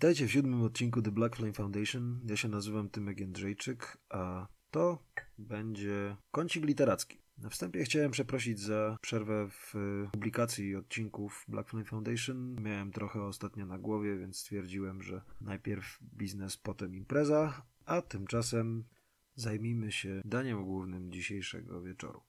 Witajcie w siódmym odcinku The Black Flame Foundation. Ja się nazywam Tymek Jędrzejczyk, a to będzie kącik literacki. Na wstępie chciałem przeprosić za przerwę w publikacji odcinków Black Flame Foundation. Miałem trochę ostatnio na głowie, więc stwierdziłem, że najpierw biznes, potem impreza, a tymczasem zajmijmy się daniem głównym dzisiejszego wieczoru.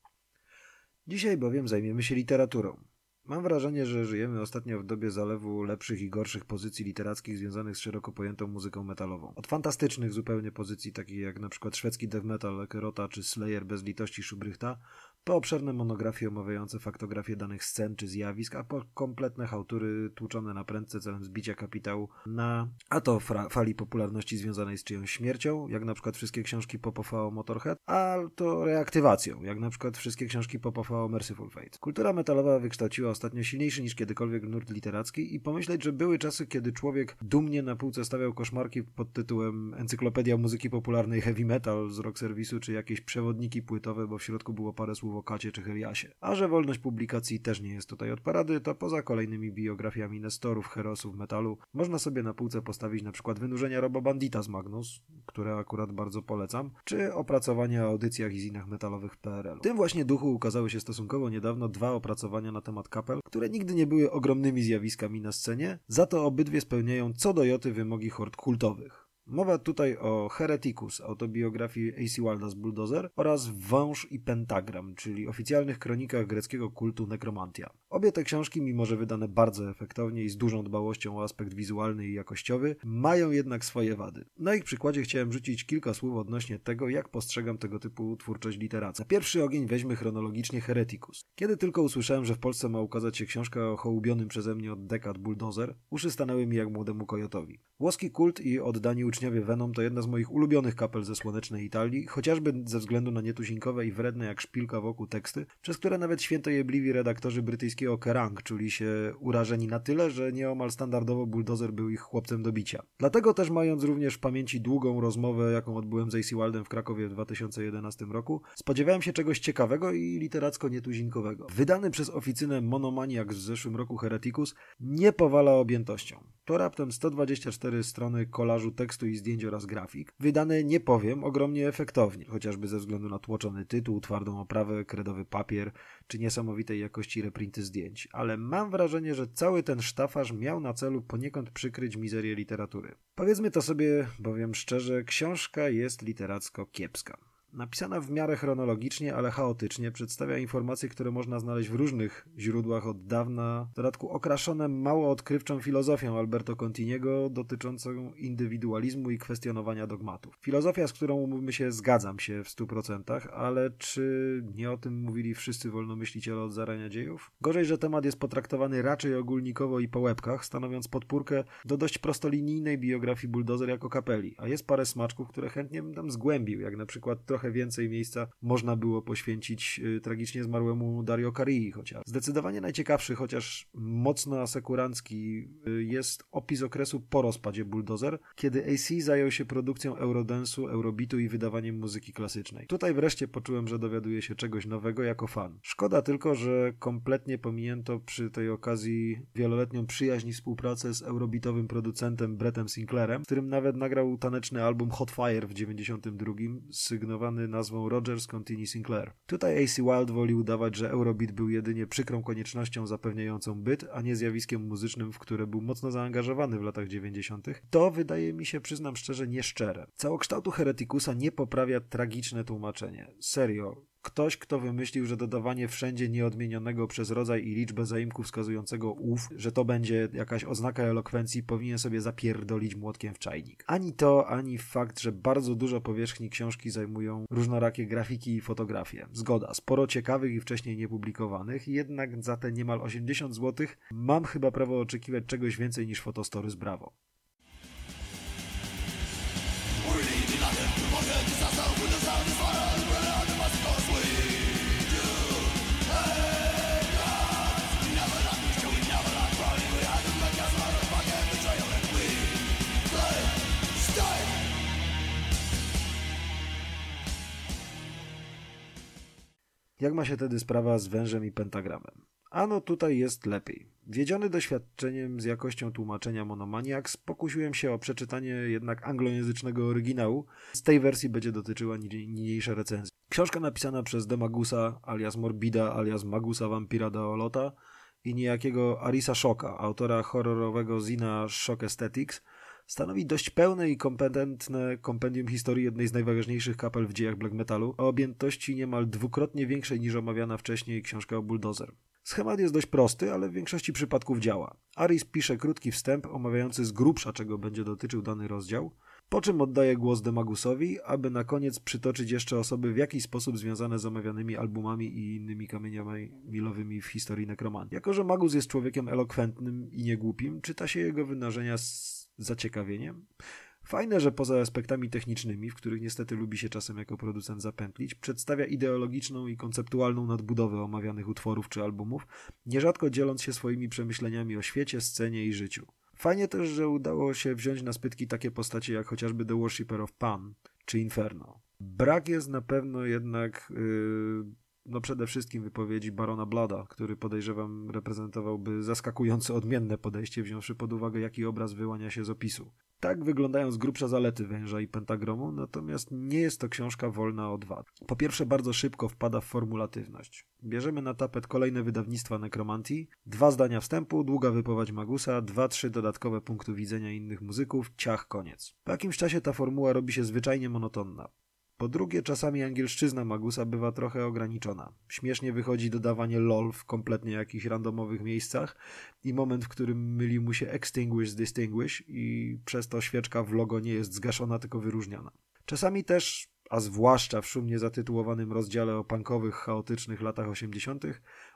Dzisiaj bowiem zajmiemy się literaturą. Mam wrażenie, że żyjemy ostatnio w dobie zalewu lepszych i gorszych pozycji literackich związanych z szeroko pojętą muzyką metalową. Od fantastycznych zupełnie pozycji, takich jak na przykład szwedzki death metal Ekerota czy Slayer bez litości Szubrychta, po obszerne monografie omawiające faktografię danych scen czy zjawisk, a po kompletne hałtury tłuczone na prędce celem zbicia kapitału na a to fali popularności związanej z czyjąś śmiercią, jak na przykład wszystkie książki Popofa o Motorhead, a to reaktywacją, jak na przykład wszystkie książki Popofa o Merciful Fate. Kultura metalowa wykształciła ostatnio silniejszy niż kiedykolwiek nurt literacki i pomyśleć, że były czasy, kiedy człowiek dumnie na półce stawiał koszmarki pod tytułem Encyklopedia muzyki popularnej heavy metal z rock serwisu, czy jakieś przewodniki płytowe, bo w środku było parę słów o Kacie czy Heliasie. A że wolność publikacji też nie jest tutaj od parady, to poza kolejnymi biografiami Nestorów, herosów metalu, można sobie na półce postawić na przykład wynurzenia Roba Bandita z Magnus, które akurat bardzo polecam, czy opracowania o audycjach i zinach metalowych PRL. W tym właśnie duchu ukazały się stosunkowo niedawno dwa opracowania na temat kapel, które nigdy nie były ogromnymi zjawiskami na scenie, za to obydwie spełniają co do joty wymogi hord kultowych. Mowa tutaj o Hereticus, autobiografii A.C. Wilda z Bulldozer oraz Wąż i Pentagram, czyli oficjalnych kronikach greckiego kultu nekromantia. Obie te książki, mimo że wydane bardzo efektownie i z dużą dbałością o aspekt wizualny i jakościowy, mają jednak swoje wady. Na ich przykładzie chciałem rzucić kilka słów odnośnie tego, jak postrzegam tego typu twórczość literacką. Pierwszy ogień weźmy chronologicznie Hereticus. Kiedy tylko usłyszałem, że w Polsce ma ukazać się książka o hołubionym przeze mnie od dekad Bulldozer, uszy stanęły mi jak młodemu kojotowi. Włoski kult i oddani uczniowie Venom to jedna z moich ulubionych kapel ze słonecznej Italii, chociażby ze względu na nietuzinkowe i wredne jak szpilka wokół teksty, przez które nawet świętojebliwi redaktorzy brytyjskiego Kerrang czuli się urażeni na tyle, że nieomal standardowo Bulldozer był ich chłopcem do bicia. Dlatego też mając również w pamięci długą rozmowę, jaką odbyłem z AC Waldem w Krakowie w 2011 roku, spodziewałem się czegoś ciekawego i literacko nietuzinkowego. Wydany przez oficynę Monomaniac w zeszłym roku Hereticus nie powala objętością. To raptem 124 strony kolażu tekstu i zdjęć oraz grafik, wydane nie powiem ogromnie efektownie, chociażby ze względu na tłoczony tytuł, twardą oprawę, kredowy papier czy niesamowitej jakości reprinty zdjęć, ale mam wrażenie, że cały ten sztafaż miał na celu poniekąd przykryć mizerię literatury. Powiedzmy to sobie bowiem szczerze, książka jest literacko kiepska. Napisana w miarę chronologicznie, ale chaotycznie, przedstawia informacje, które można znaleźć w różnych źródłach od dawna, w dodatku okraszone mało odkrywczą filozofią Alberto Continiego dotyczącą indywidualizmu i kwestionowania dogmatów. Filozofia, z którą umówmy się, zgadzam się w stu procentach, ale czy nie o tym mówili wszyscy wolnomyśliciele od zarania dziejów? Gorzej, że temat jest potraktowany raczej ogólnikowo i po łebkach, stanowiąc podpórkę do dość prostolinijnej biografii Bulldozer jako kapeli, a jest parę smaczków, które chętnie bym tam zgłębił, jak na przykład trochę trochę więcej miejsca można było poświęcić y, tragicznie zmarłemu Dario Carii chociaż. Zdecydowanie najciekawszy, chociaż mocno asekurancki y, jest opis okresu po rozpadzie Bulldozer, kiedy AC zajął się produkcją Eurodance'u, Eurobeatu i wydawaniem muzyki klasycznej. Tutaj wreszcie poczułem, że dowiaduję się czegoś nowego jako fan. Szkoda tylko, że kompletnie pominięto przy tej okazji wieloletnią przyjaźń i współpracę z eurobeatowym producentem Brettem Sinclairem, z którym nawet nagrał taneczny album Hot Fire w 92, sygnowany zwany nazwą Rogers Contini Sinclair. Tutaj AC Wild woli udawać, że Eurobeat był jedynie przykrą koniecznością zapewniającą byt, a nie zjawiskiem muzycznym, w które był mocno zaangażowany w latach 90. To wydaje mi się, przyznam szczerze, nieszczere. Całokształtu Hereticusa nie poprawia tragiczne tłumaczenie. Serio, Ktoś, kto wymyślił, że dodawanie wszędzie nieodmienionego przez rodzaj i liczbę zaimków wskazującego ów, że to będzie jakaś oznaka elokwencji, powinien sobie zapierdolić młotkiem w czajnik. Ani to, ani fakt, że bardzo dużo powierzchni książki zajmują różnorakie grafiki i fotografie. Zgoda, sporo ciekawych i wcześniej niepublikowanych, jednak za te niemal 80 zł mam chyba prawo oczekiwać czegoś więcej niż fotostory z Bravo. Jak ma się tedy sprawa z wężem i pentagramem? Ano tutaj jest lepiej. Wiedziony doświadczeniem z jakością tłumaczenia Monomaniacs, pokusiłem się o przeczytanie jednak anglojęzycznego oryginału. Z tej wersji będzie dotyczyła niniejsza recenzja. Książka napisana przez Demagusa alias Morbida alias Magusa Vampira Daolota i niejakiego Arisa Shocka, autora horrorowego zina Shock Aesthetics, stanowi dość pełne i kompetentne kompendium historii jednej z najważniejszych kapel w dziejach black metalu, o objętości niemal dwukrotnie większej niż omawiana wcześniej książka o Bulldozer. Schemat jest dość prosty, ale w większości przypadków działa. Aris pisze krótki wstęp omawiający z grubsza, czego będzie dotyczył dany rozdział, po czym oddaje głos Demagusowi, aby na koniec przytoczyć jeszcze osoby w jakiś sposób związane z omawianymi albumami i innymi kamieniami milowymi w historii nekromantii. Jako, że Magus jest człowiekiem elokwentnym i niegłupim, czyta się jego wynarzenia z zaciekawieniem. Fajne, że poza aspektami technicznymi, w których niestety lubi się czasem jako producent zapętlić, przedstawia ideologiczną i konceptualną nadbudowę omawianych utworów czy albumów, nierzadko dzieląc się swoimi przemyśleniami o świecie, scenie i życiu. Fajnie też, że udało się wziąć na spytki takie postacie jak chociażby The Worshipper of Pan czy Inferno. Brak jest na pewno jednak yy, no przede wszystkim wypowiedzi Barona Blada, który podejrzewam reprezentowałby zaskakująco odmienne podejście, wziąwszy pod uwagę jaki obraz wyłania się z opisu. Tak wyglądają z grubsza zalety węża i pentagromu, natomiast nie jest to książka wolna od wad. Po pierwsze, bardzo szybko wpada w formulatywność. Bierzemy na tapet kolejne wydawnictwa nekromantii, dwa zdania wstępu, długa wypowiedź Magusa, dwa, trzy dodatkowe punktu widzenia innych muzyków, ciach, koniec. Po jakimś czasie ta formuła robi się zwyczajnie monotonna. Po drugie, czasami angielszczyzna Magusa bywa trochę ograniczona. Śmiesznie wychodzi dodawanie LOL w kompletnie jakichś randomowych miejscach i moment, w którym myli mu się extinguish z distinguish i przez to świeczka w logo nie jest zgaszona, tylko wyróżniana. Czasami też, a zwłaszcza w szumnie zatytułowanym rozdziale o punkowych, chaotycznych latach 80.,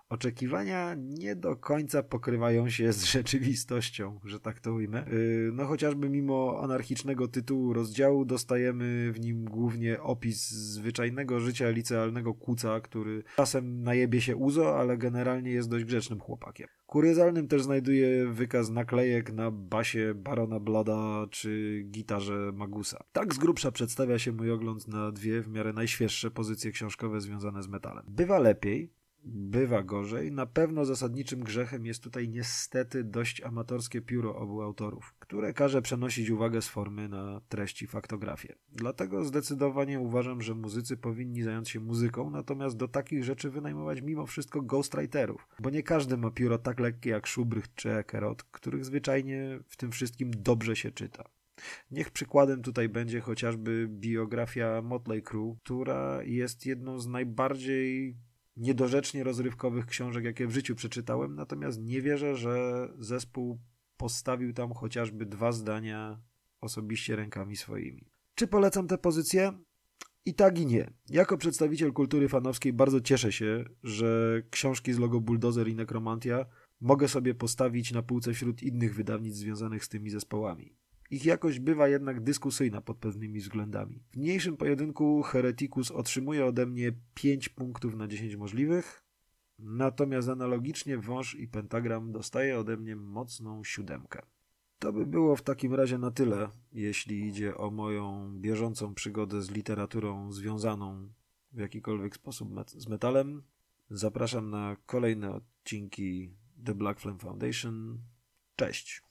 oczekiwania nie do końca pokrywają się z rzeczywistością, że tak to ujmę. Y, no chociażby mimo anarchicznego tytułu rozdziału dostajemy w nim głównie opis zwyczajnego życia licealnego kuca, który czasem najebie się uzo, ale generalnie jest dość grzecznym chłopakiem. Kuriozalnym też znajduje wykaz naklejek na basie Barona Blada czy gitarze Magusa. Tak z grubsza przedstawia się mój ogląd na dwie w miarę najświeższe pozycje książkowe związane z metalem. Bywa lepiej, bywa gorzej. Na pewno zasadniczym grzechem jest tutaj niestety dość amatorskie pióro obu autorów, które każe przenosić uwagę z formy na treści faktografię. Dlatego zdecydowanie uważam, że muzycy powinni zająć się muzyką, natomiast do takich rzeczy wynajmować mimo wszystko ghostwriterów, bo nie każdy ma pióro tak lekkie jak Schubrych czy Ekerot, których zwyczajnie w tym wszystkim dobrze się czyta. Niech przykładem tutaj będzie chociażby biografia Motley Crue, która jest jedną z najbardziej niedorzecznie rozrywkowych książek, jakie w życiu przeczytałem, natomiast nie wierzę, że zespół postawił tam chociażby dwa zdania osobiście rękami swoimi. Czy polecam tę pozycję? I tak i nie. Jako przedstawiciel kultury fanowskiej bardzo cieszę się, że książki z logo Bulldozer i Necromantia mogę sobie postawić na półce wśród innych wydawnictw związanych z tymi zespołami. Ich jakość bywa jednak dyskusyjna pod pewnymi względami. W mniejszym pojedynku Hereticus otrzymuje ode mnie 5 punktów na 10 możliwych, natomiast analogicznie Wąż i Pentagram dostaje ode mnie mocną siódemkę. To by było w takim razie na tyle, jeśli idzie o moją bieżącą przygodę z literaturą związaną w jakikolwiek sposób z metalem. Zapraszam na kolejne odcinki The Black Flame Foundation. Cześć!